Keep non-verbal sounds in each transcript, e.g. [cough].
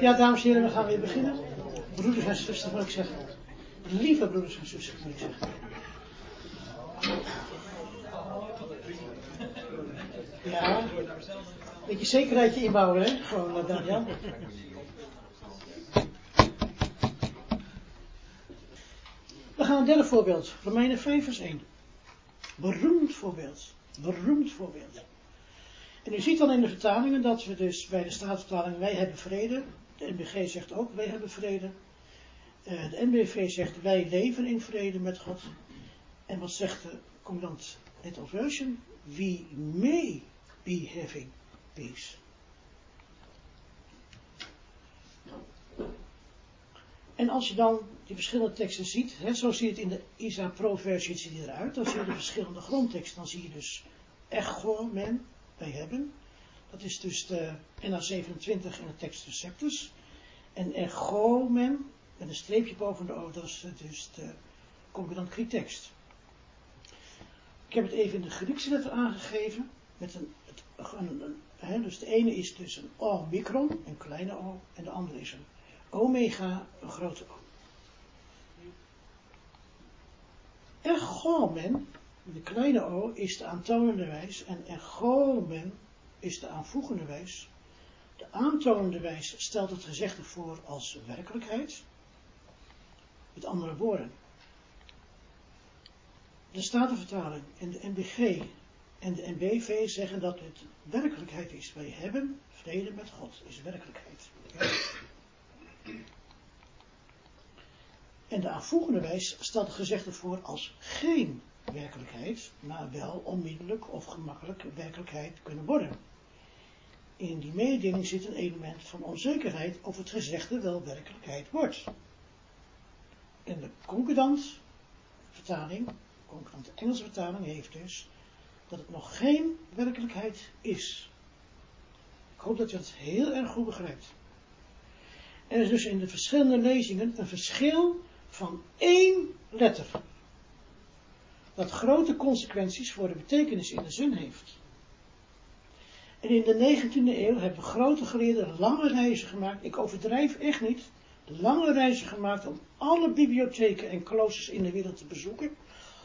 Ja, dames en heren, we gaan weer beginnen. Broeders en zusters, moet ik zeggen. Lieve broeders en zusters, moet ik zeggen. Ja, beetje zekerheidje inbouwen, hè? Gewoon, uh, Daniel. We gaan een derde voorbeeld. Romeinen 5 vers 1. Beroemd voorbeeld. Beroemd voorbeeld. En u ziet dan in de vertalingen dat we dus bij de staatsvertaling wij hebben vrede. De NBG zegt ook wij hebben vrede. Uh, de NBV zegt wij leven in vrede met God. En wat zegt de commandant Little Version? We may be having peace. En als je dan die verschillende teksten ziet, hè, zo zie je het in de Isa Pro versie ziet eruit, dan zie je de verschillende grondteksten. Dan zie je dus echo men, wij hebben. Dat is dus de NA27 in de tekst receptus. En ergomen, met een streepje boven de O, dat is dus de Griektekst. Ik heb het even in de Griekse letter aangegeven. Met een, een dus de ene is dus een O-micron, een kleine O, en de andere is een omega, een grote O. Ergomen, de kleine O, is de aantonende wijs en ergomen is de aanvoegende wijs. De aantonende wijs stelt het gezegde voor als werkelijkheid. Met andere woorden. De Statenvertaling en de NBG en de NBV zeggen dat het werkelijkheid is. Wij hebben vrede met God, is werkelijkheid. En de aanvoegende wijs stelt het gezegde voor als geen werkelijkheid, maar wel onmiddellijk of gemakkelijk werkelijkheid kunnen worden. In die mededeling zit een element van onzekerheid of het gezegde wel werkelijkheid wordt. En de concordant vertaling, concordante Engelse vertaling heeft dus dat het nog geen werkelijkheid is. Ik hoop dat je het heel erg goed begrijpt. Er is dus in de verschillende lezingen een verschil van één letter. Dat grote consequenties voor de betekenis in de zin heeft. En in de 19e eeuw hebben grote geleerden lange reizen gemaakt. Ik overdrijf echt niet. Lange reizen gemaakt om alle bibliotheken en kloosters in de wereld te bezoeken.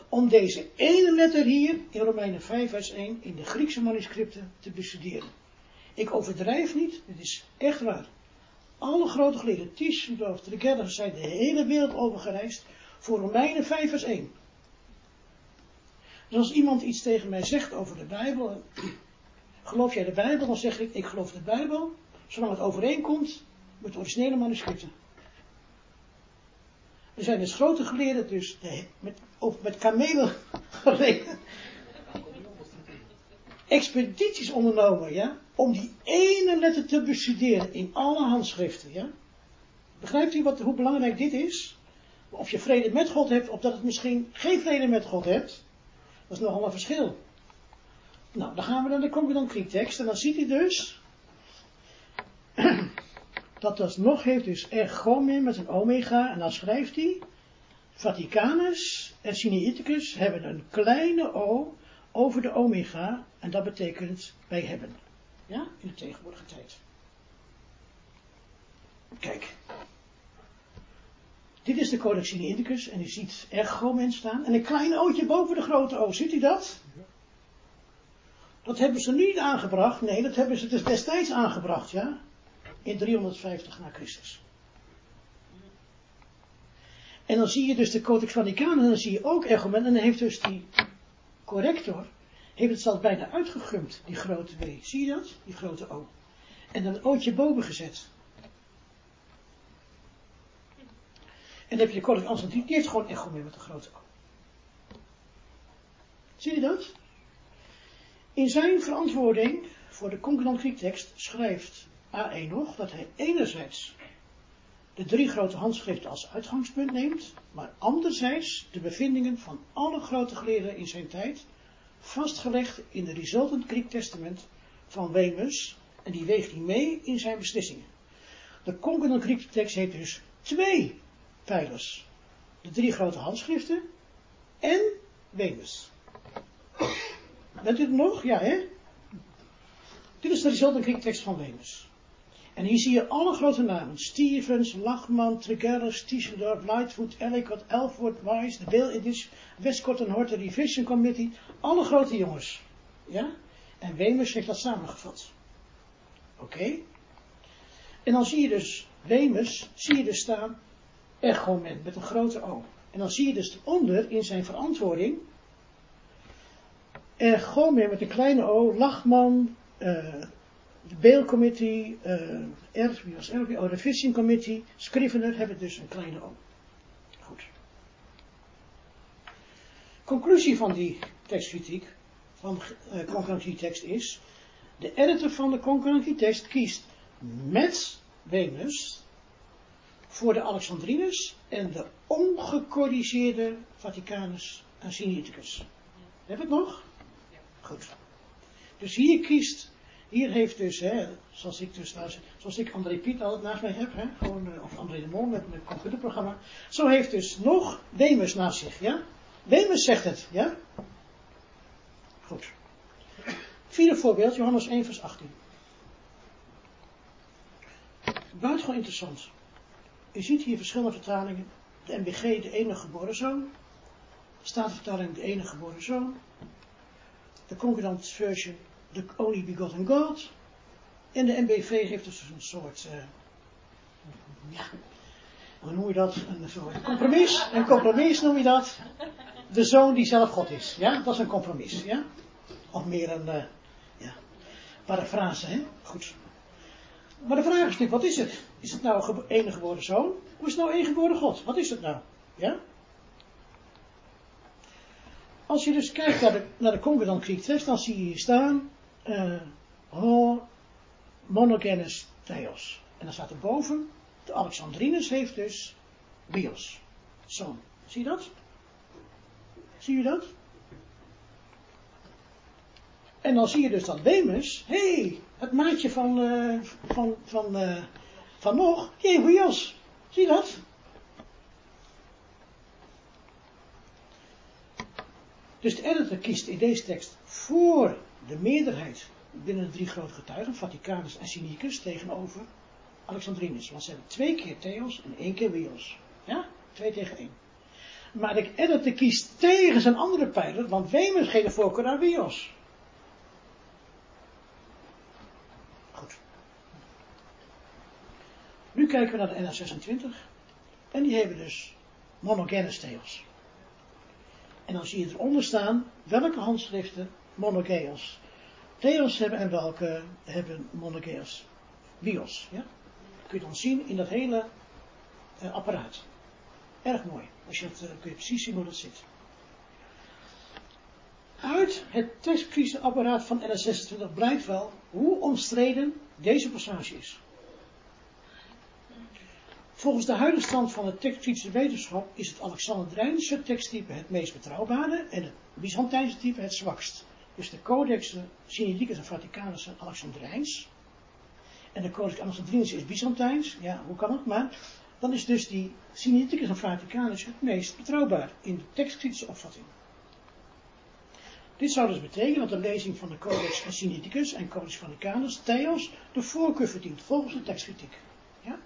Om deze ene letter hier in Romeinen 5 vers 1 in de Griekse manuscripten te bestuderen. Ik overdrijf niet, het is echt waar. Alle grote geleerden, Tischendorf, de zijn de hele wereld overgereisd voor Romeinen 5 vers 1. Dus als iemand iets tegen mij zegt over de Bijbel, [clears throat] geloof jij de Bijbel, dan zeg ik, ik geloof de Bijbel, zolang het overeenkomt met de originele manuscripten. Er zijn dus grote geleerden, dus met, met kamelen [laughs] gereden, expedities ondernomen, ja, om die ene letter te bestuderen in alle handschriften, ja. Begrijpt u wat, hoe belangrijk dit is? Of je vrede met God hebt, of dat het misschien geen vrede met God hebt, dat is nogal een verschil. Nou, dan gaan we naar de concordant tekst en dan ziet hij dus [clears throat] dat dat nog heeft dus ergomen met een omega en dan schrijft hij Vaticanus en Sinaiticus hebben een kleine o over de omega en dat betekent wij hebben. Ja, in de tegenwoordige tijd. Kijk. Dit is de Codex Sinaiticus en u ziet ergomen staan en een klein ootje boven de grote o. Ziet u dat? Dat hebben ze niet aangebracht. Nee, dat hebben ze dus destijds aangebracht, ja. In 350 na Christus. En dan zie je dus de Codex Vaticanus en dan zie je ook Egomen. En dan heeft dus die corrector, heeft het zelfs bijna uitgegumd, die grote W. Zie je dat? Die grote O. En dan een ootje boven gezet. En dan heb je de Codex Amsterdam, die heeft gewoon Egomen met een grote O. Zie je dat? In zijn verantwoording voor de concordant Griektekst schrijft A1 nog dat hij enerzijds de drie grote handschriften als uitgangspunt neemt, maar anderzijds de bevindingen van alle grote geleerden in zijn tijd, vastgelegd in de Resultant Greek Testament van Wemus, en die weegt hij mee in zijn beslissingen. De concordant Griekse tekst heeft dus twee pijlers. De drie grote handschriften en Wemus. Bent u het nog? Ja, hè? Dit is de Resultant van Wemus. En hier zie je alle grote namen. Stevens, Lachman, Tregellis, Tischendorf, Lightfoot, Ellicott, Elford, Wise, de Bill Edition, Westcott en Horton Revision Committee. Alle grote jongens. Ja? En Wemers heeft dat samengevat. Oké? En dan zie je dus, Wemers, zie je dus staan, Echomen, met een grote O. En dan zie je dus onder in zijn verantwoording, Echomen met een kleine O, Lachman, uh, de Bail Committee, uh, R, wie was R? Oh, de Fishing Committee, Scrivener hebben dus een kleine O. Goed. Conclusie van die tekstkritiek, van uh, concurrentietekst is, de editor van de concurrentietekst kiest met Wemers voor de Alexandrinus en de ongecorrigeerde Vaticanus en Sinaiticus. Heb het nog? Goed. Dus hier kiest hier heeft dus, hè, zoals ik dus, nou, zoals ik André Piet altijd naast mij heb, hè, gewoon, eh, of André de Mol met mijn computerprogramma. Zo heeft dus nog Wemers naast zich, ja? Wemers zegt het, ja? Goed. Vierde voorbeeld, Johannes 1 vers 18. Buitengewoon interessant. U ziet hier verschillende vertalingen. De MBG, de enige geboren zoon. Statenvertaling, de enige geboren zoon. De Concordant Version, the only begotten God. En de MBV heeft dus een soort, uh, ja, hoe noem je dat? Een soort compromis. Een compromis noem je dat. De zoon die zelf God is. Ja, dat is een compromis. Ja? Of meer een, uh, ja, parafrase, hè? Goed. Maar de vraag is natuurlijk, wat is het? Is het nou een enige geboren zoon? Of is het nou één geboren God? Wat is het nou? Ja? Als je dus kijkt naar de, naar de Concordant Greek dan zie je hier staan, uh, ho monogenes theos. En dan staat er boven, de Alexandrinus heeft dus bios, zoon. Zie je dat? Zie je dat? En dan zie je dus dat Demus, hé, hey, het maatje van, uh, van, van, uh, van nog, bios. Zie dat? Dus de editor kiest in deze tekst voor de meerderheid binnen de drie grote getuigen, Vaticanus en Sinicus, tegenover Alexandrinus. Want ze hebben twee keer Theos en één keer Wios. Ja? Twee tegen één. Maar de editor kiest tegen zijn andere pijler, want Wemers de voorkeur aan Wios. Goed. Nu kijken we naar de NA26. En die hebben dus monogenes. En dan zie je eronder staan welke handschriften monogeos. Theos hebben en welke hebben monogeos. Bios. Ja? kun je dan zien in dat hele uh, apparaat. Erg mooi. Als je het, uh, kun je precies zien hoe dat zit. Uit het tekstcrisisapparaat van NS26 blijkt wel hoe omstreden deze passage is. Volgens de huidige stand van de tekstkritische wetenschap is het Alexandrijnse teksttype het meest betrouwbare en het Byzantijnse type het zwakst. Dus de codexen Sinaiticus en Vaticanus zijn Alexandrijns. En de codex Alexandrinus is Byzantijns. Ja, hoe kan het? Maar dan is dus die Sinaiticus en Vaticanus het meest betrouwbaar in de tekstkritische opvatting. Dit zou dus betekenen dat de lezing van de Codex Sinaiticus en Codex Vaticanus Theos de voorkeur verdient volgens de tekstkritiek. Ja?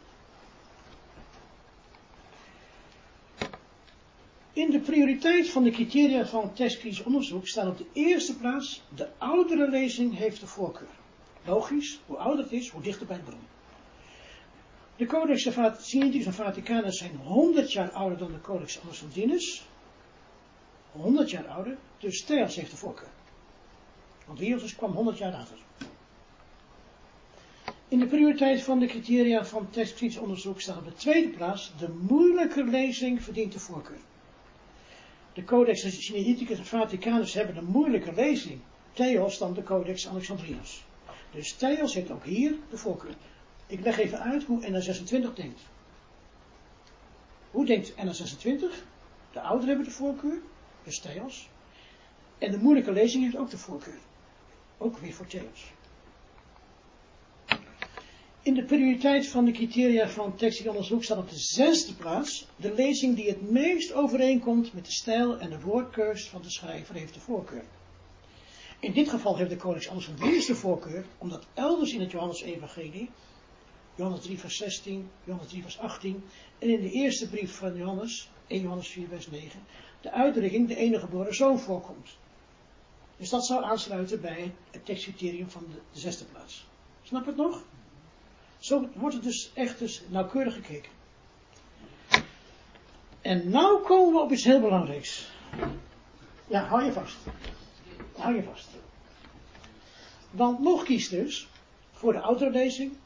In de prioriteit van de criteria van tekstkritisch onderzoek staan op de eerste plaats de oudere lezing heeft de voorkeur. Logisch, hoe ouder het is, hoe dichter bij de bron. De Codex Sinaiticus en Vaticanus zijn 100 jaar ouder dan de Codex Alexandrinus. 100 jaar ouder, dus Theos heeft de voorkeur. Want Wiosus kwam 100 jaar later. In de prioriteit van de criteria van tekstkritisch onderzoek staat op de tweede plaats de moeilijke lezing verdient de voorkeur. De Codex Sinaiticus en Vaticanus hebben een moeilijke lezing. Theos dan de Codex Alexandrinus. Dus Theos heeft ook hier de voorkeur. Ik leg even uit hoe NA26 denkt. Hoe denkt NA26? De ouderen hebben de voorkeur, dus Theos. En de moeilijke lezing heeft ook de voorkeur. Ook weer voor Theos. In de prioriteit van de criteria van onderzoek staat op de zesde plaats de lezing die het meest overeenkomt met de stijl en de woordkeus van de schrijver heeft de voorkeur. In dit geval heeft de Codex Alexandrinus de voorkeur, omdat elders in het Johannes-evangelie Johannes 3 vers 16, Johannes 3 vers 18 en in de eerste brief van Johannes, 1 Johannes 4 vers 9, de uitdrukking de enige geboren zoon voorkomt. Dus dat zou aansluiten bij het tekstcriterium van de zesde plaats. Snap het nog? Zo wordt het dus echt dus nauwkeurig gekeken. En nou komen we op iets heel belangrijks. Ja, hou je vast. Hou je vast. Want nog kiest dus voor de autolezing,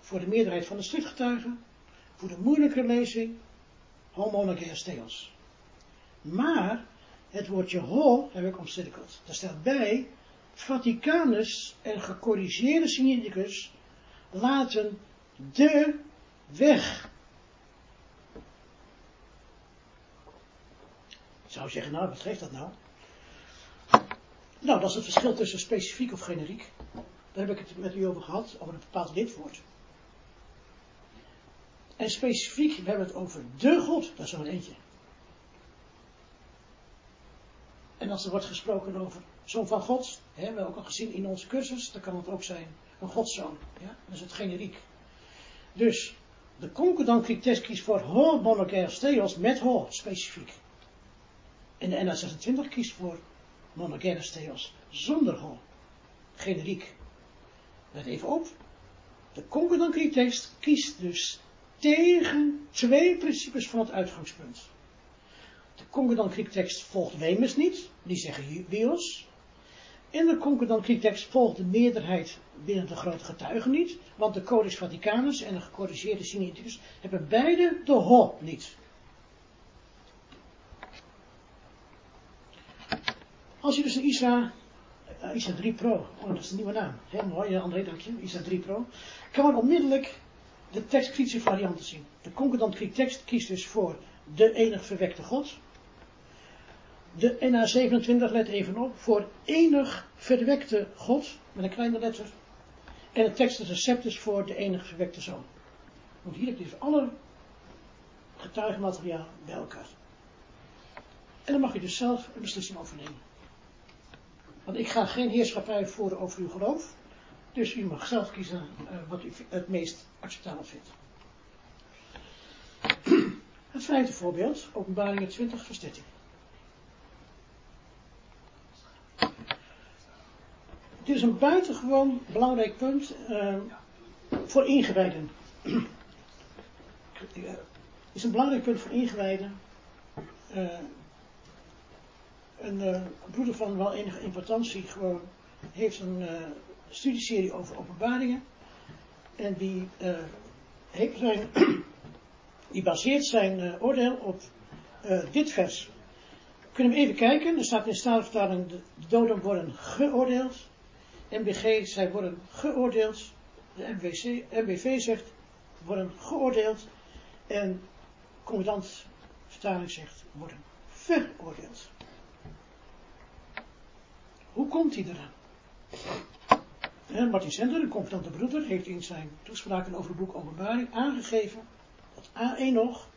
voor de meerderheid van de schriftgetuigen, voor de moeilijke lezing, theos. Maar het woordje ho heb ik omcirkeld. Daar staat bij, Vaticanus en gecorrigeerde Sinaiticus laten de weg. Ik zou zeggen, nou, wat geeft dat nou? Nou, dat is het verschil tussen specifiek of generiek. Daar heb ik het met u over gehad, over een bepaald lidwoord. En specifiek, we hebben het over de God, dat is zo'n eentje. En als er wordt gesproken over zoon van God, hè, we hebben ook al gezien in onze cursus, dan kan het ook zijn een godszoon. Ja? Dat is het generiek. Dus, de concordant crites kiest voor ho monocaire theos met ho, specifiek. En de NA26 kiest voor monocaire theos zonder ho, generiek. Let even op. De concordant crites kiest dus tegen twee principes van het uitgangspunt. De concordant Griektekst volgt Wemers niet, die zeggen bios. En de concordant volgt de meerderheid binnen de grote getuigen niet, want de Codex Vaticanus en de gecorrigeerde Sinaiticus hebben beide de ho niet. Als je dus een ISA, uh, ISA 3 Pro, oh dat is een nieuwe naam, heel mooi André, dank je, ISA 3 Pro, kan men onmiddellijk de tekstkritische varianten zien. De concordant Griek tekst kiest dus voor de enig verwekte God. De NA27 let even op, voor enig verwekte God, met een kleine letter. En het tekst is voor de enig verwekte zoon. Want hier heb je dus alle getuigenmateriaal bij elkaar. En dan mag je dus zelf een beslissing over nemen. Want ik ga geen heerschappij voeren over uw geloof. Dus u mag zelf kiezen uh, wat u het meest acceptabel vindt. [clears throat] Het vijfde voorbeeld, openbaringen 20 vers 13. Het is een buitengewoon belangrijk punt uh, voor ingewijden. Het is een belangrijk punt voor ingewijden. Uh, een uh, broeder van wel enige importantie gewoon heeft een studieserie over openbaringen. En die, heeft zijn, [clears throat] die baseert zijn oordeel op dit vers. Kunnen we even kijken. Er staat in Statenvertaling, de doden worden geoordeeld. MBG, zij worden geoordeeld. De MBV zegt, worden geoordeeld. En commandant vertaling zegt, worden veroordeeld. Hoe komt hij eraan? En Martin Sender, de confidante broeder, heeft in zijn toespraken over het boek Openbaring aangegeven dat A1 nog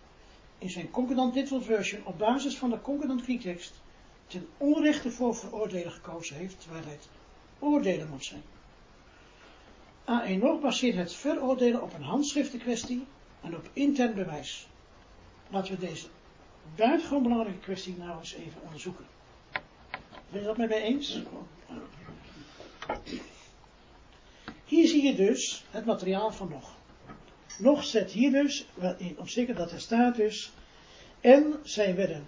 in zijn concordant literal version op basis van de concordant Griektekst ten onrechte voor veroordelen gekozen heeft, terwijl het oordelen moet zijn. A1 nog baseert het veroordelen op een handschriftenkwestie en op intern bewijs. Laten we deze buitengewoon belangrijke kwestie nou eens even onderzoeken. Ben je dat met mij eens? Hier zie je dus het materiaal van nog. Nog zet hier dus, op zeker dat er staat dus, en zij werden,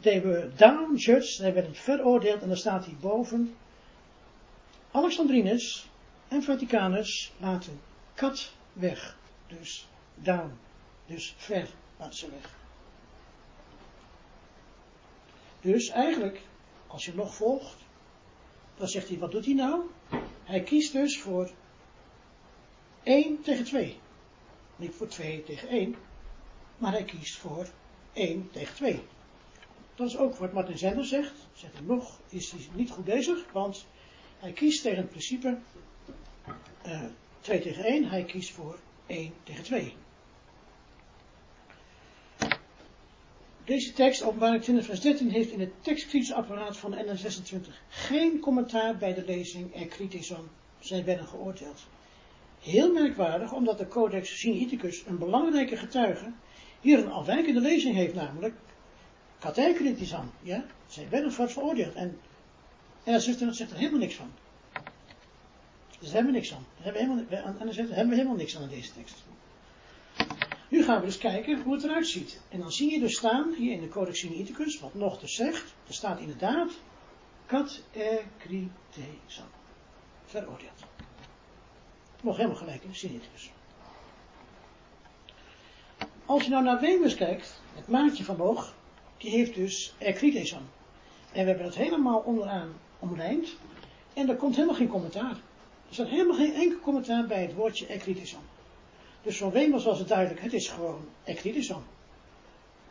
they were down judged, zij werden veroordeeld, en dan staat hier boven, Alexandrinus en Vaticanus laten kat weg. Dus down. Dus ver laten ze weg. Dus eigenlijk, als je nog volgt, dan zegt hij, wat doet hij nou? Hij kiest dus voor 1 tegen 2. Niet voor 2 tegen 1, maar hij kiest voor 1 tegen 2. Dat is ook wat Martin Zender zegt. Zegt hij nog, is hij niet goed bezig, want hij kiest tegen het principe uh, eh, 2 tegen 1, hij kiest voor 1 tegen 2. Deze tekst, openbaring 20 vers 13, heeft in het tekstkritisapparaat van de N26 geen commentaar bij de lezing en kritison. Zij werden geoordeeld. Heel merkwaardig, omdat de Codex Sinaiticus een belangrijke getuige hier een afwijkende lezing heeft, namelijk aan. Ja? Zij werden voor veroordeeld. En, en dan zegt, zegt er helemaal niks van. Dus daar hebben we niks aan. Daar hebben we helemaal, en dan zegt, hebben we helemaal niks aan deze tekst. Nu gaan we dus kijken hoe het eruit ziet. En dan zie je dus staan, hier in de Codex Sinaiticus, wat nog dus zegt. Er staat inderdaad, kat ekritesan. Veroordeeld. Nog helemaal gelijk in Sinaiticus. Als je nou naar Wemers kijkt, het maatje van Boog, die heeft dus ekritesan. En we hebben dat helemaal onderaan omlijnd. En er komt helemaal geen commentaar. Er staat helemaal geen enkel commentaar bij het woordje ekritesan. Dus van Wemers was het duidelijk, het is gewoon ekritisan.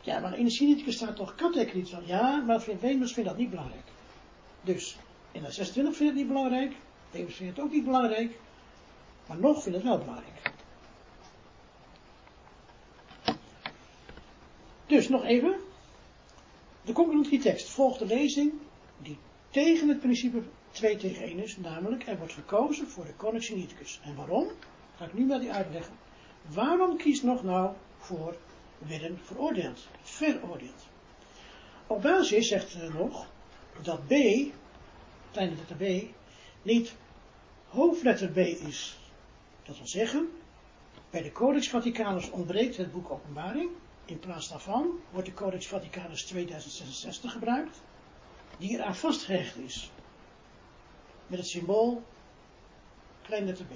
Ja, maar in de Sinaiticus staat toch katekritisan. Ja, maar Wemers vindt dat niet belangrijk. Dus, in de 26 vindt het niet belangrijk. Wemers vindt het ook niet belangrijk. Maar nog vindt het wel belangrijk. Dus nog even. De conclusie tekst volgt de lezing die tegen het principe 2 tegen 1 is, namelijk er wordt gekozen voor de Codex Sinaiticus. En waarom? Ga ik nu met u uitleggen. Waarom kiest nog nou voor werden veroordeeld? Veroordeeld. Op basis zegt ze nog dat B, kleine letter B, niet hoofdletter B is. Dat wil zeggen, bij de Codex Vaticanus ontbreekt het boek Openbaring. In plaats daarvan wordt de Codex Vaticanus 2066 gebruikt, die eraan vastgehecht is. Met het symbool kleine letter B.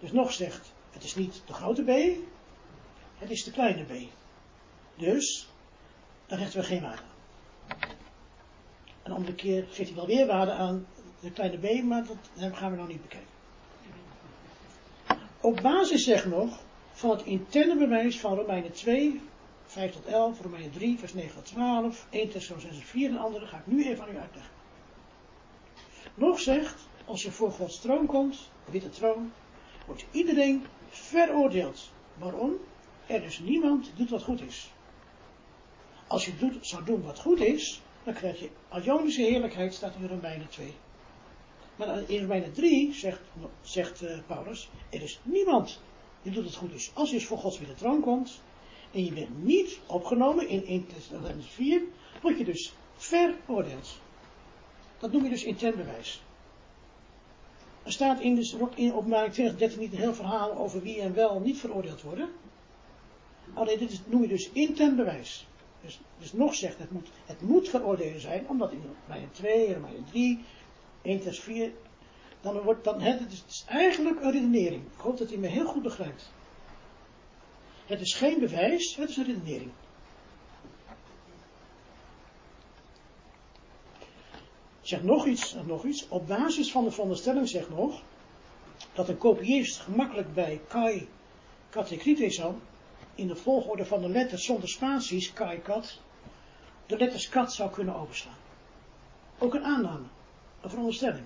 Dus nog zegt het is niet de grote B, het is de kleine b. Dus, daar hechten we geen waarde aan. En om de keer geeft hij wel weer waarde aan de kleine b, maar dat gaan we nog niet bekijken. Op basis, zeg nog, van het interne bewijs van Romeinen 2, 5 tot 11, Romeinen 3, vers 9 tot 12, 1 Thessalonians 6 4 en andere, ga ik nu even aan u uitleggen. Nog zegt, als je voor Gods troon komt, witte troon, wordt iedereen veroordeeld. Waarom? Er is niemand die doet wat goed is. Als je doet, zou doen wat goed is, dan krijg je Ionische heerlijkheid, staat in Romeinen 2. Maar in Romeinen 3 zegt, zegt uh, Paulus, er is niemand die doet het goed is. Als je dus voor Gods willen troon komt, en je bent niet opgenomen in 1 Thessalonians 4, word je dus veroordeeld. Dat noem je dus intern bewijs. Er staat in, de, in openbaring 2013 niet een heel verhaal over wie en wel niet veroordeeld worden. Alleen dit noem je dus intern bewijs. Dus, dus nog zegt, het moet, het moet veroordelen zijn, omdat in een 2, een 3, 1 vers 4, dan wordt dan, het, het is eigenlijk een redenering. Ik hoop dat u me heel goed begrijpt. Het is geen bewijs, het is een redenering. Zeg nog iets, nog iets. Op basis van de veronderstelling zegt nog dat een kopiist gemakkelijk bij kai katekritesan in de volgorde van de letters zonder spaties, kai kat, de letters kat zou kunnen overslaan. Ook een aanname, een veronderstelling.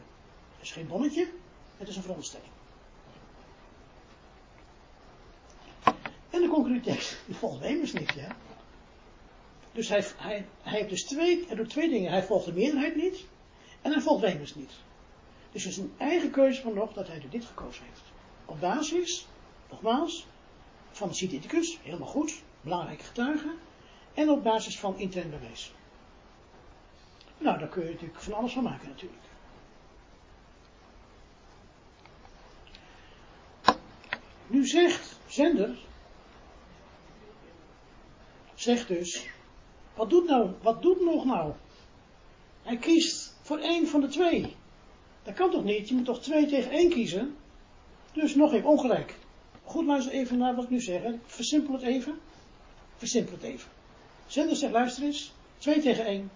Het is geen bonnetje, het is een veronderstelling. De concrete tekst, die volgt niet, ja. Dus hij, hij, hij heeft dus twee, hij doet twee dingen. Hij volgt de meerderheid niet. En hij volgt Wemers niet. Dus het is een eigen keuze van nog dat hij dit gekozen heeft. Op basis, nogmaals, van de helemaal goed, belangrijke getuige. En op basis van intern bewijs. Nou, daar kun je natuurlijk van alles van maken natuurlijk. Nu zegt zender, zegt dus, wat doet nou, wat doet nog nou? Hij kiest voor één van de twee. Dat kan toch niet? Je moet toch twee tegen één kiezen? Dus nog even, ongelijk. Goed luister even naar wat ik nu zeg. Versimpel het even. Versimpel het even. Zender zegt, luister eens. Twee tegen één.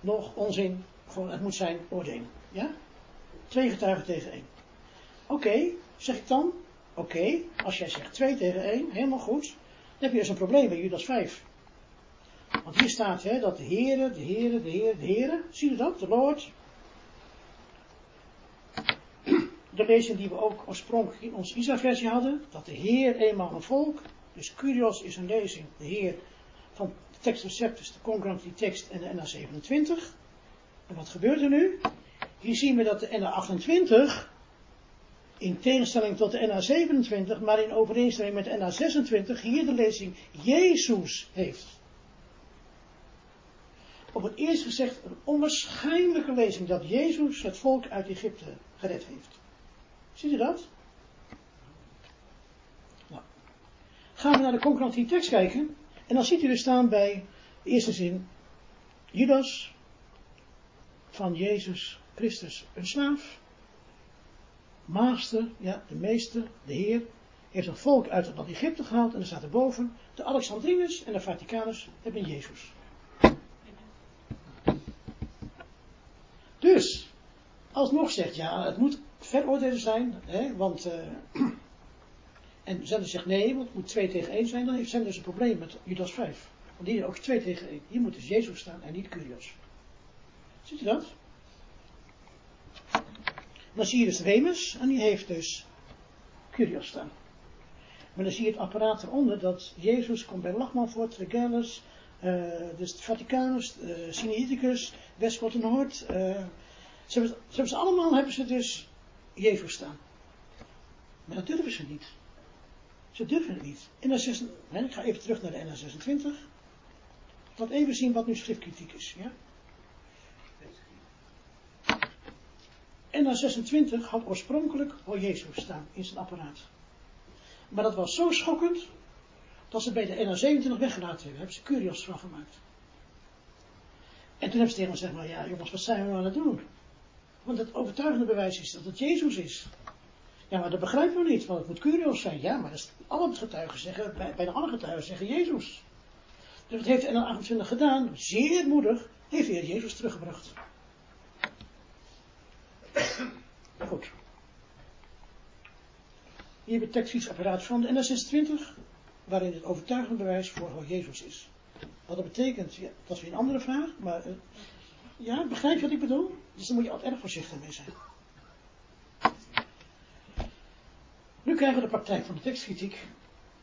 Nog onzin. Gewoon, het moet zijn oordeel. Ja? Twee getuigen tegen één. Oké, zeg ik dan. Oké, als jij zegt twee tegen één, helemaal goed. Dan heb je dus een probleem bij Judas 5. Want hier staat hè, dat de Heere, de Heere, de Heere, de Heere, zie je dat? De Lord. De lezing die we ook oorspronkelijk in onze Isa-versie hadden, dat de Heer eenmaal een volk, dus Curios is een lezing, de Heer van de tekst Receptus, de concurrentie tekst en de NA27. En wat gebeurt er nu? Hier zien we dat de NA28 in tegenstelling tot de NA27, maar in overeenstemming met de NA26, hier de lezing Jezus heeft. Op het eerst gezegd een onwaarschijnlijke lezing dat Jezus het volk uit Egypte gered heeft. Ziet u dat? Nou. Gaan we naar de concurrentie tekst kijken. En dan ziet u er staan bij de eerste zin. Judas van Jezus Christus een slaaf. Master, ja, de meester, de Heer, heeft een volk uit het land Egypte gehaald. En er staat erboven, de Alexandrinus en de Vaticanus hebben Jezus. Dus, alsnog zegt, ja, het moet veroordelen zijn, hè, want, uh, [clears throat] en Zender zegt nee, want het moet 2 tegen 1 zijn, dan heeft Zender dus een probleem met Judas 5. Want hier ook 2 tegen 1. Hier moet dus Jezus staan en niet Curios. Ziet u dat? Dan zie je dus Remus en die heeft dus Curios staan. Maar dan zie je het apparaat eronder dat Jezus komt bij Lachman voor, Tregellis, uh, dus Vaticanus, uh, Sinaiticus, Westport Noord. Uh, ze, hebben, ze ze allemaal hebben ze dus Jezus staan. Maar dat durven ze niet. Ze durven het niet. NA6, nee, ik ga even terug naar de NA26. Laat even zien wat nu schriftkritiek is. Ja? NA26 had oorspronkelijk Hoor Jezus staan in zijn apparaat. Maar dat was zo schokkend dat ze bij de NA27 weggelaten hebben. Hebben ze Curios van gemaakt. En toen hebben ze tegen gezegd, maar ja jongens, wat zijn we nou aan het doen? Want het overtuigende bewijs is dat het Jezus is. Ja, maar dat begrijpen we niet, want het moet Curios zijn. Ja, maar alle getuigen zeggen, bijna alle getuigen zeggen Jezus. Dus wat heeft NA28 gedaan? Zeer moedig heeft hij Jezus teruggebracht. Goed. Hier hebben tekstfietsapparaat van de NS26, waarin het overtuigend bewijs voor hoe Jezus is. Wat dat betekent, ja, dat is weer een andere vraag, maar uh, ja, begrijp je wat ik bedoel? Dus daar moet je altijd erg voorzichtig mee zijn. Nu krijgen we de praktijk van de tekstkritiek.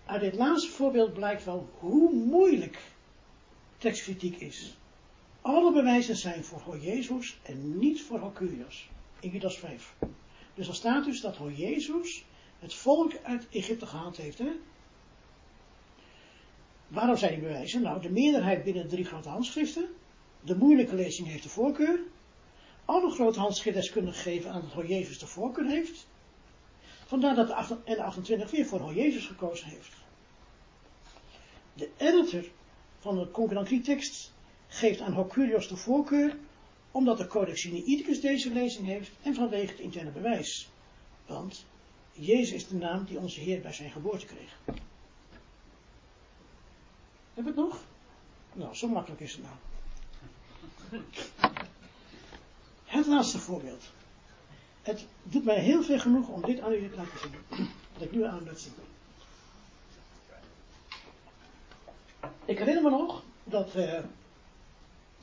Uit dit laatste voorbeeld blijkt wel hoe moeilijk tekstkritiek is. Alle bewijzen zijn voor Hoor Jezus en niet voor Hoor Curios. In Judas 5. Dus er staat dus dat Hoor Jezus het volk uit Egypte gehaald heeft. Hè? Waarom zijn die bewijzen? Nou, de meerderheid binnen drie grote handschriften. De moeilijke lezing heeft de voorkeur. Alle grote kunnen geven aan dat Hoor Jezus de voorkeur heeft. Vandaar dat de N28 weer voor Hoor Jezus gekozen heeft. De editor van de concurrentie-tekst geeft aan Hocurios de voorkeur, omdat de Codex Sinaiticus deze lezing heeft en vanwege het interne bewijs. Want Jezus is de naam die onze Heer bij zijn geboorte kreeg. Heb het nog? Nou, zo makkelijk is het nou. Het laatste voorbeeld. Het doet mij heel veel genoeg om dit aan u te laten zien. Wat ik nu aan laat zien. Ik herinner me nog dat, uh,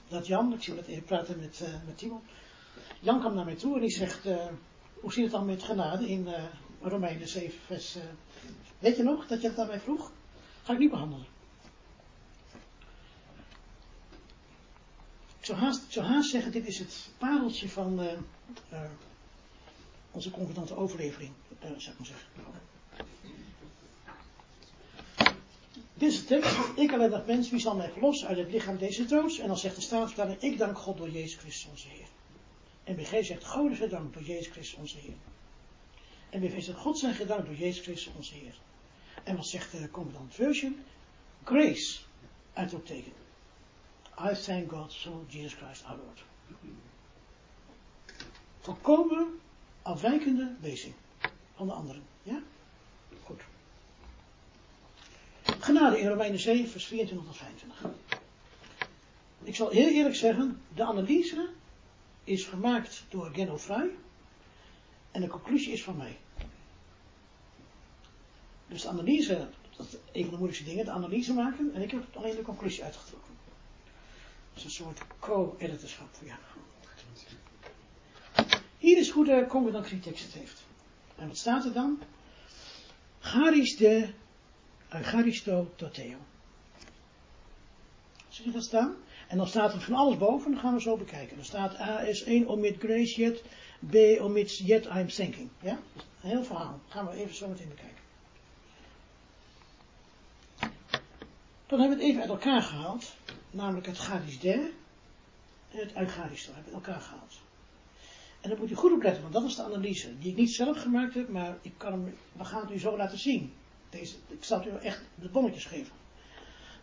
dat Jan, ik zie het even praten met, uh, met Timon. Jan kwam naar mij toe en die zegt, uh, hoe zit het dan met genade in Romeinen 7 vers... weet je nog dat je het daarbij vroeg? Ga ik niet behandelen. Zou haast, ik zou haast zeggen, dit is het pareltje van onze confidante overlevering, zou ik maar zeggen. Dit is de tekst. Ik alleen dat mens, wie zal mij verlossen uit het lichaam deze doods? En dan zegt de staatsvertaling, ik dank God door Jezus Christus onze Heer. En BG zegt, God is gedankt door Jezus Christus onze Heer. En BV zegt, God zijn gedankt door Jezus Christus onze Heer. En wat zegt de Commandant Version? Grace, uitroepteken. I thank God through Jesus Christ our Lord. Volkomen afwijkende lezing van de anderen. Ja? Goed. Genade in Romeinen 7, vers 24 tot 25. Ik zal heel eerlijk zeggen, de analyse is gemaakt door Genno Frey en de conclusie is van mij. Dus de analyse, dat is een van de moeilijkste dingen, de analyse maken en ik heb alleen de conclusie uitgetrokken. Is een soort co-editorschap. Ja. Hier is hoe de concordant tekst het heeft. En wat staat er dan? Garis de Agaristo Toteo. Zie je dat staan? En dan staat er van alles boven, dan gaan we zo bekijken. Dan staat A is 1 omit grace yet, B omit yet I'm thinking. Ja? Een heel verhaal. Gaan we even zo meteen bekijken. Dan hebben we het even uit elkaar gehaald. Namelijk het Gadis der en het Eucharistor hebben elkaar gehaald. En dan moet u goed opletten, want dat is de analyse. Die ik niet zelf gemaakt heb, maar ik kan hem, we gaan het u zo laten zien. Deze, ik zal het u echt de bonnetjes geven.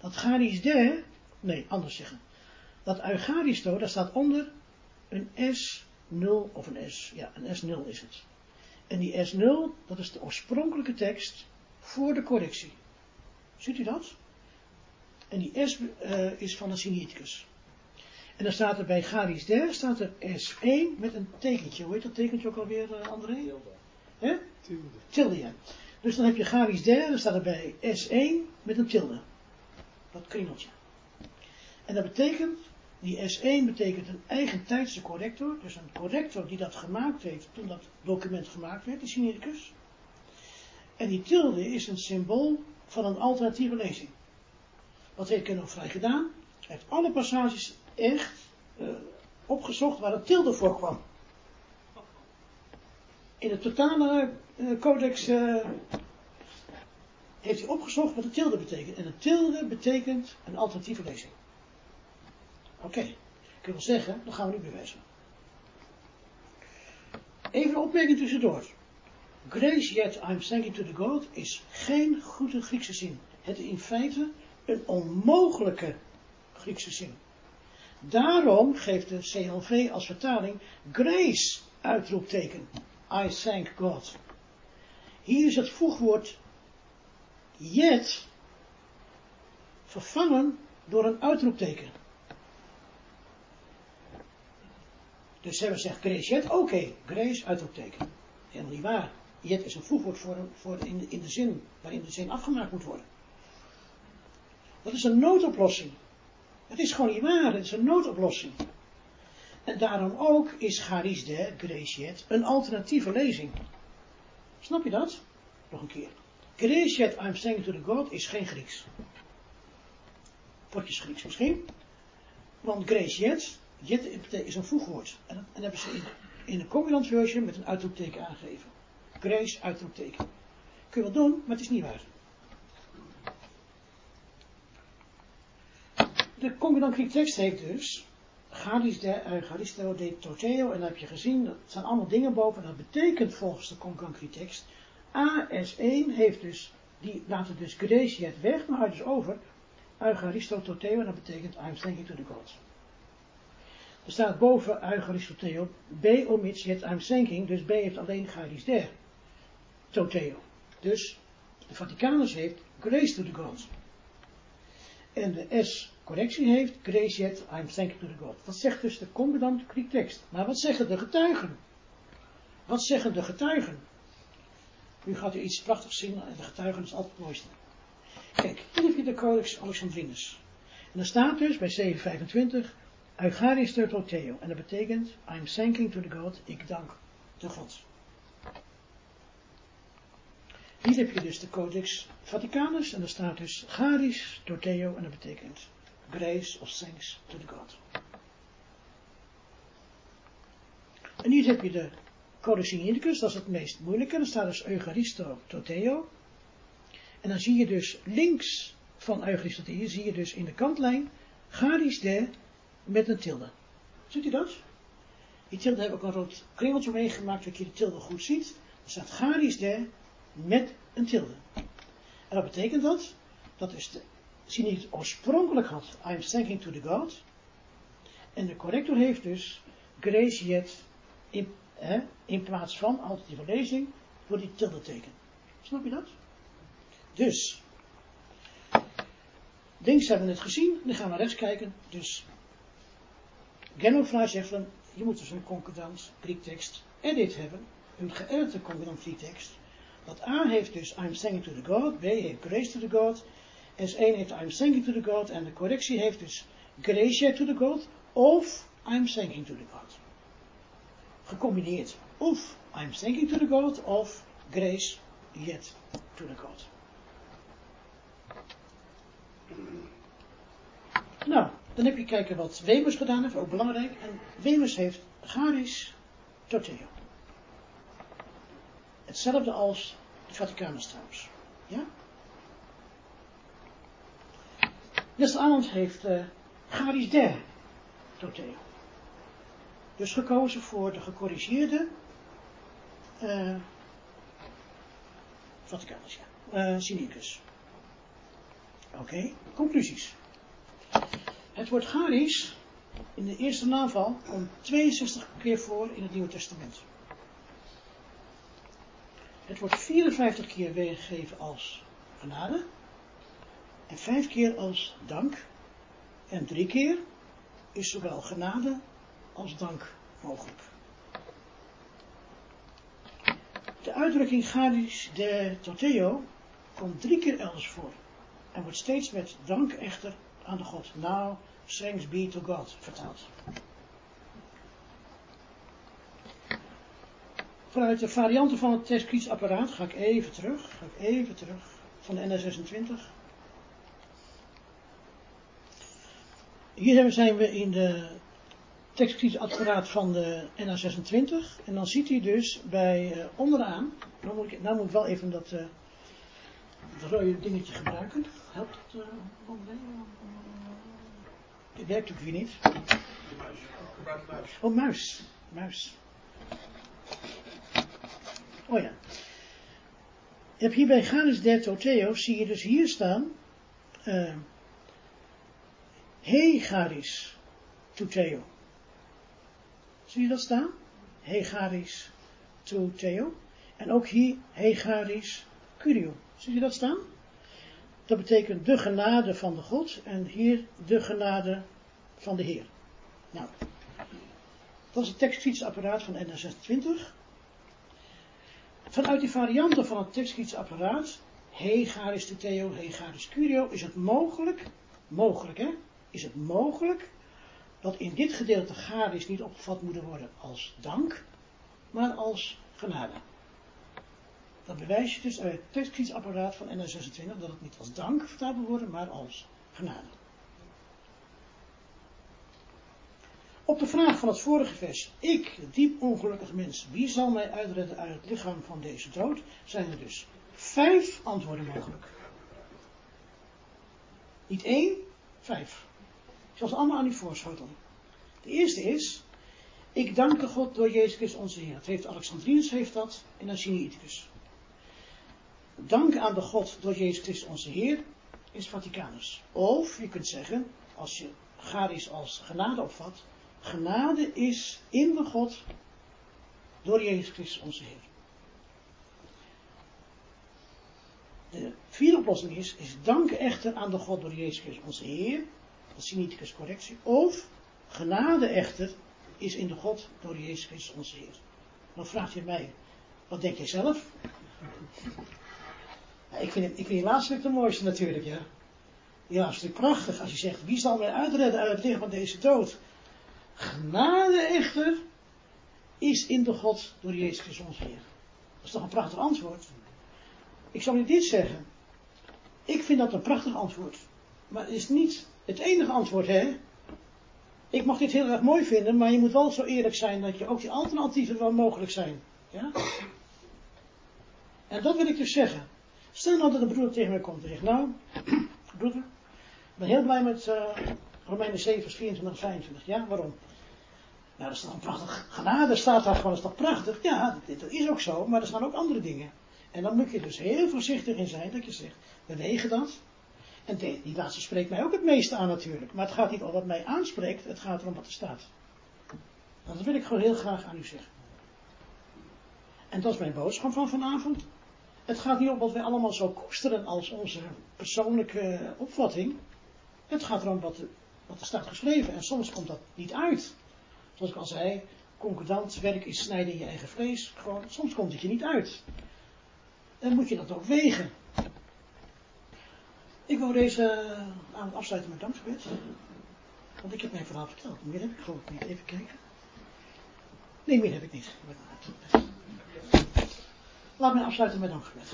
Dat Gadis der, nee, anders zeggen. Dat Eucharisto, daar staat onder een S0 of een S, ja, een S0 is het. En die S0, dat is de oorspronkelijke tekst voor de correctie. Ziet u dat? En die S uh, is van een Sinaiticus. En dan staat er bij Garis der, staat er S1 met een tekentje. Hoe heet dat tekentje ook alweer, uh, André? Tilde. Tilde. Tilde, ja. Dus dan heb je Garis der, dan staat er bij S1 met een tilde. Dat kringeltje. En dat betekent, die S1 betekent een eigentijdse corrector. Dus een corrector die dat gemaakt heeft toen dat document gemaakt werd, die Sinaiticus. En die tilde is een symbool van een alternatieve lezing. Wat heeft Ken ook vrij gedaan? Hij heeft alle passages echt uh, opgezocht waar een tilde voorkwam. In het totale uh, codex uh, heeft hij opgezocht wat een tilde betekent. En een tilde betekent een alternatieve lezing. Oké, okay. ik wil zeggen, dat gaan we nu bewijzen. Even een opmerking tussendoor. Grace yet I'm thanking to the God is geen goede Griekse zin. Het in feite een onmogelijke Griekse zin. Daarom geeft de CLV als vertaling grace uitroepteken. I thank God. Hier is het voegwoord yet vervangen door een uitroepteken. Dus hebben zegt grace yet, oké, grace uitroepteken. Helemaal niet waar. Yet is een voegwoord voor, voor in, in de zin waarin de zin afgemaakt moet worden. Dat is een noodoplossing. Het is gewoon niet waar, het is een noodoplossing. En daarom ook is Charis de Greciet een alternatieve lezing. Snap je dat? Nog een keer. Greciet, I'm saying to the God, is geen Grieks. Potjes Grieks misschien. Want Greciet, jet is een voegwoord. En dat hebben ze in, in de version met een uitroepteken aangegeven. Grace, uitroepteken. Kun je wel doen, maar het is niet waar. De Concordant tekst heeft dus Gadis de Eucharisto de Toteo, en dan heb je gezien, dat zijn allemaal dingen boven, dat betekent volgens de Concordant Greek tekst, AS1 heeft dus, die laat het dus Greciet weg, maar houdt dus over Eucharisto Toteo, en dat betekent I'm thanking to the gods. Er staat boven Eucharistoteo, B omits yet I'm thanking, dus B heeft alleen Gadis der Toteo. Dus de Vaticanus heeft grace to the gods. En de S correctie heeft, grace yet, I'm thankful to the God. Wat zegt dus de Greek tekst? Maar wat zeggen de getuigen? Wat zeggen de getuigen? Nu gaat u iets prachtigs zien en de getuigen is altijd het mooiste. Kijk, hier heb je de Codex Alexandrinus. En dan staat dus bij 725, Eucharis Theo. En dat betekent, I'm thanking to the God, ik dank de God. Hier heb je dus de Codex Vaticanus en daar staat dus Charis Theo en dat betekent grace of thanks to the God. En hier heb je de Sinaiticus, dat is het meest moeilijke. Dan staat dus Eucharisto Toteo. En dan zie je dus links van Eucharisto Toteo, zie je dus in de kantlijn Garis de met een tilde. Ziet u dat? Die tilde heb ik een rood kringeltje meegemaakt, dat je de tilde goed ziet. Er staat Garis de met een tilde. En wat betekent dat? Dat is de zie niet oorspronkelijk had, I'm thanking to the God. En de corrector heeft dus grace yet in, hè, in plaats van alternatieve lezing voor die tilde teken. Snap je dat? Dus, links hebben we het gezien, dan gaan we rechts kijken. Dus, Genofly zegt van, je moet dus een concordant Griektekst edit hebben, een geëdite concordant Griektekst. Dat A heeft dus I'm thanking to the God, B heeft grace to the God, S1 heeft I'm thanking to the God en de correctie heeft dus grace to the God of I'm thanking to the God. Gecombineerd. Of I'm thanking to the God of grace yet to the God. Nou, dan heb je kijken wat Wemers gedaan heeft, ook belangrijk. En Wemers heeft Garis Toteo. Hetzelfde als de Vaticanus trouwens. Ja? West-Aland heeft uh, Garis der Toteo. Dus gekozen voor de gecorrigeerde uh, Vaticanus, ja. Uh. Oké, conclusies. Het woord Garis in de eerste naval komt 62 keer voor in het Nieuwe Testament. Het wordt 54 keer weergegeven als genade. En 5 keer als dank. En 3 keer is zowel genade als dank mogelijk. De uitdrukking Gadis de Toteo komt drie keer elders voor. En wordt steeds met dank echter aan de God. Now, thanks be to God vertaald. Vanuit de varianten van het testkiesapparaat ga ik even terug, ga ik even terug, van de NS26. Hier zijn we in de tekstkiesapparaat van de NA26. En dan ziet hij dus bij uh, onderaan, nou moet, ik, nou moet ik wel even dat, uh, dat rode dingetje gebruiken. Helpt het? Uh, dit werkt natuurlijk weer niet. Oh, muis. Muis. Oh ja. Je hier bij Ganis der Toteo, zie je dus hier staan. He Garis Toteo. Zie je dat staan? Hegaris Toteo. En ook hier Hegaris Curio. Zie je dat staan? Dat betekent de genade van de God en hier de genade van de Heer. Nou, dat is het tekstfietsapparaat van NS26. Vanuit die varianten van het tekstfietsapparaat, Hegaris Toteo, Hegaris Curio, is het mogelijk, mogelijk hè, is het mogelijk dat in dit gedeelte Garis niet opgevat moet worden als dank, maar als genade. Dat bewijs je dus uit het tekstkietsapparaat van NS26 dat het niet als dank vertaald moet worden, maar als genade. Op de vraag van het vorige vers, ik, diep ongelukkig mens, wie zal mij uitredden uit het lichaam van deze dood, zijn er dus vijf antwoorden mogelijk. Niet één, vijf. Ze allemaal aan u voorschotelen. De eerste is, ik dank de God door Jezus Christus onze Heer. Het heeft Alexandrinus heeft dat en Asiniticus. Dank aan de God door Jezus Christus onze Heer is Vaticanus. Of je kunt zeggen, als je Garis als genade opvat, genade is in de God door Jezus Christus onze Heer. De vierde oplossing is, is dank echter aan de God door Jezus Christus onze Heer Siniticus correctie. Of genade echter is in de God door Jezus Christus onze Heer. Dan vraagt je mij, wat denk jij zelf? Ja, ik, vind het, ik vind die laatste stuk de mooiste natuurlijk, ja. Ja, is natuurlijk prachtig als je zegt, wie zal mij uitredden uit het lichaam van deze dood? Genade echter is in de God door Jezus Christus onze Heer. Dat is toch een prachtig antwoord? Ik zal je dit zeggen. Ik vind dat een prachtig antwoord. Maar het is niet het enige antwoord, hè? Ik mag dit heel erg mooi vinden, maar je moet wel zo eerlijk zijn dat je ook die alternatieven wel mogelijk zijn. Ja? En dat wil ik dus zeggen. Stel nou dat een broeder tegen mij komt en zegt, nou, [clears throat] broeder, ik ben heel blij met uh, Romeinen 7, vers 24 en 25. Ja, waarom? Nou, dat is een prachtig genade, staat daar gewoon, dat is toch prachtig? Ja, dat, dat is ook zo, maar er staan ook andere dingen. En dan moet je dus heel voorzichtig in zijn dat je zegt, we wegen dat, en die laatste spreekt mij ook het meeste aan natuurlijk. Maar het gaat niet om wat mij aanspreekt, het gaat erom wat er staat. Dat wil ik gewoon heel graag aan u zeggen. En dat is mijn boodschap van vanavond. Het gaat niet om wat wij allemaal zo koesteren als onze persoonlijke opvatting. Het gaat erom wat, wat er staat geschreven. En soms komt dat niet uit. Zoals ik al zei, concordant werk is snijden in je eigen vlees. Soms komt het je niet uit. Dan moet je dat ook wegen. Ik wil deze avond afsluiten met dankgebed. Want ik heb mijn verhaal verteld. Meer heb ik gewoon niet. Even kijken. Nee, meer heb ik niet. Laat mij afsluiten met dankgebed.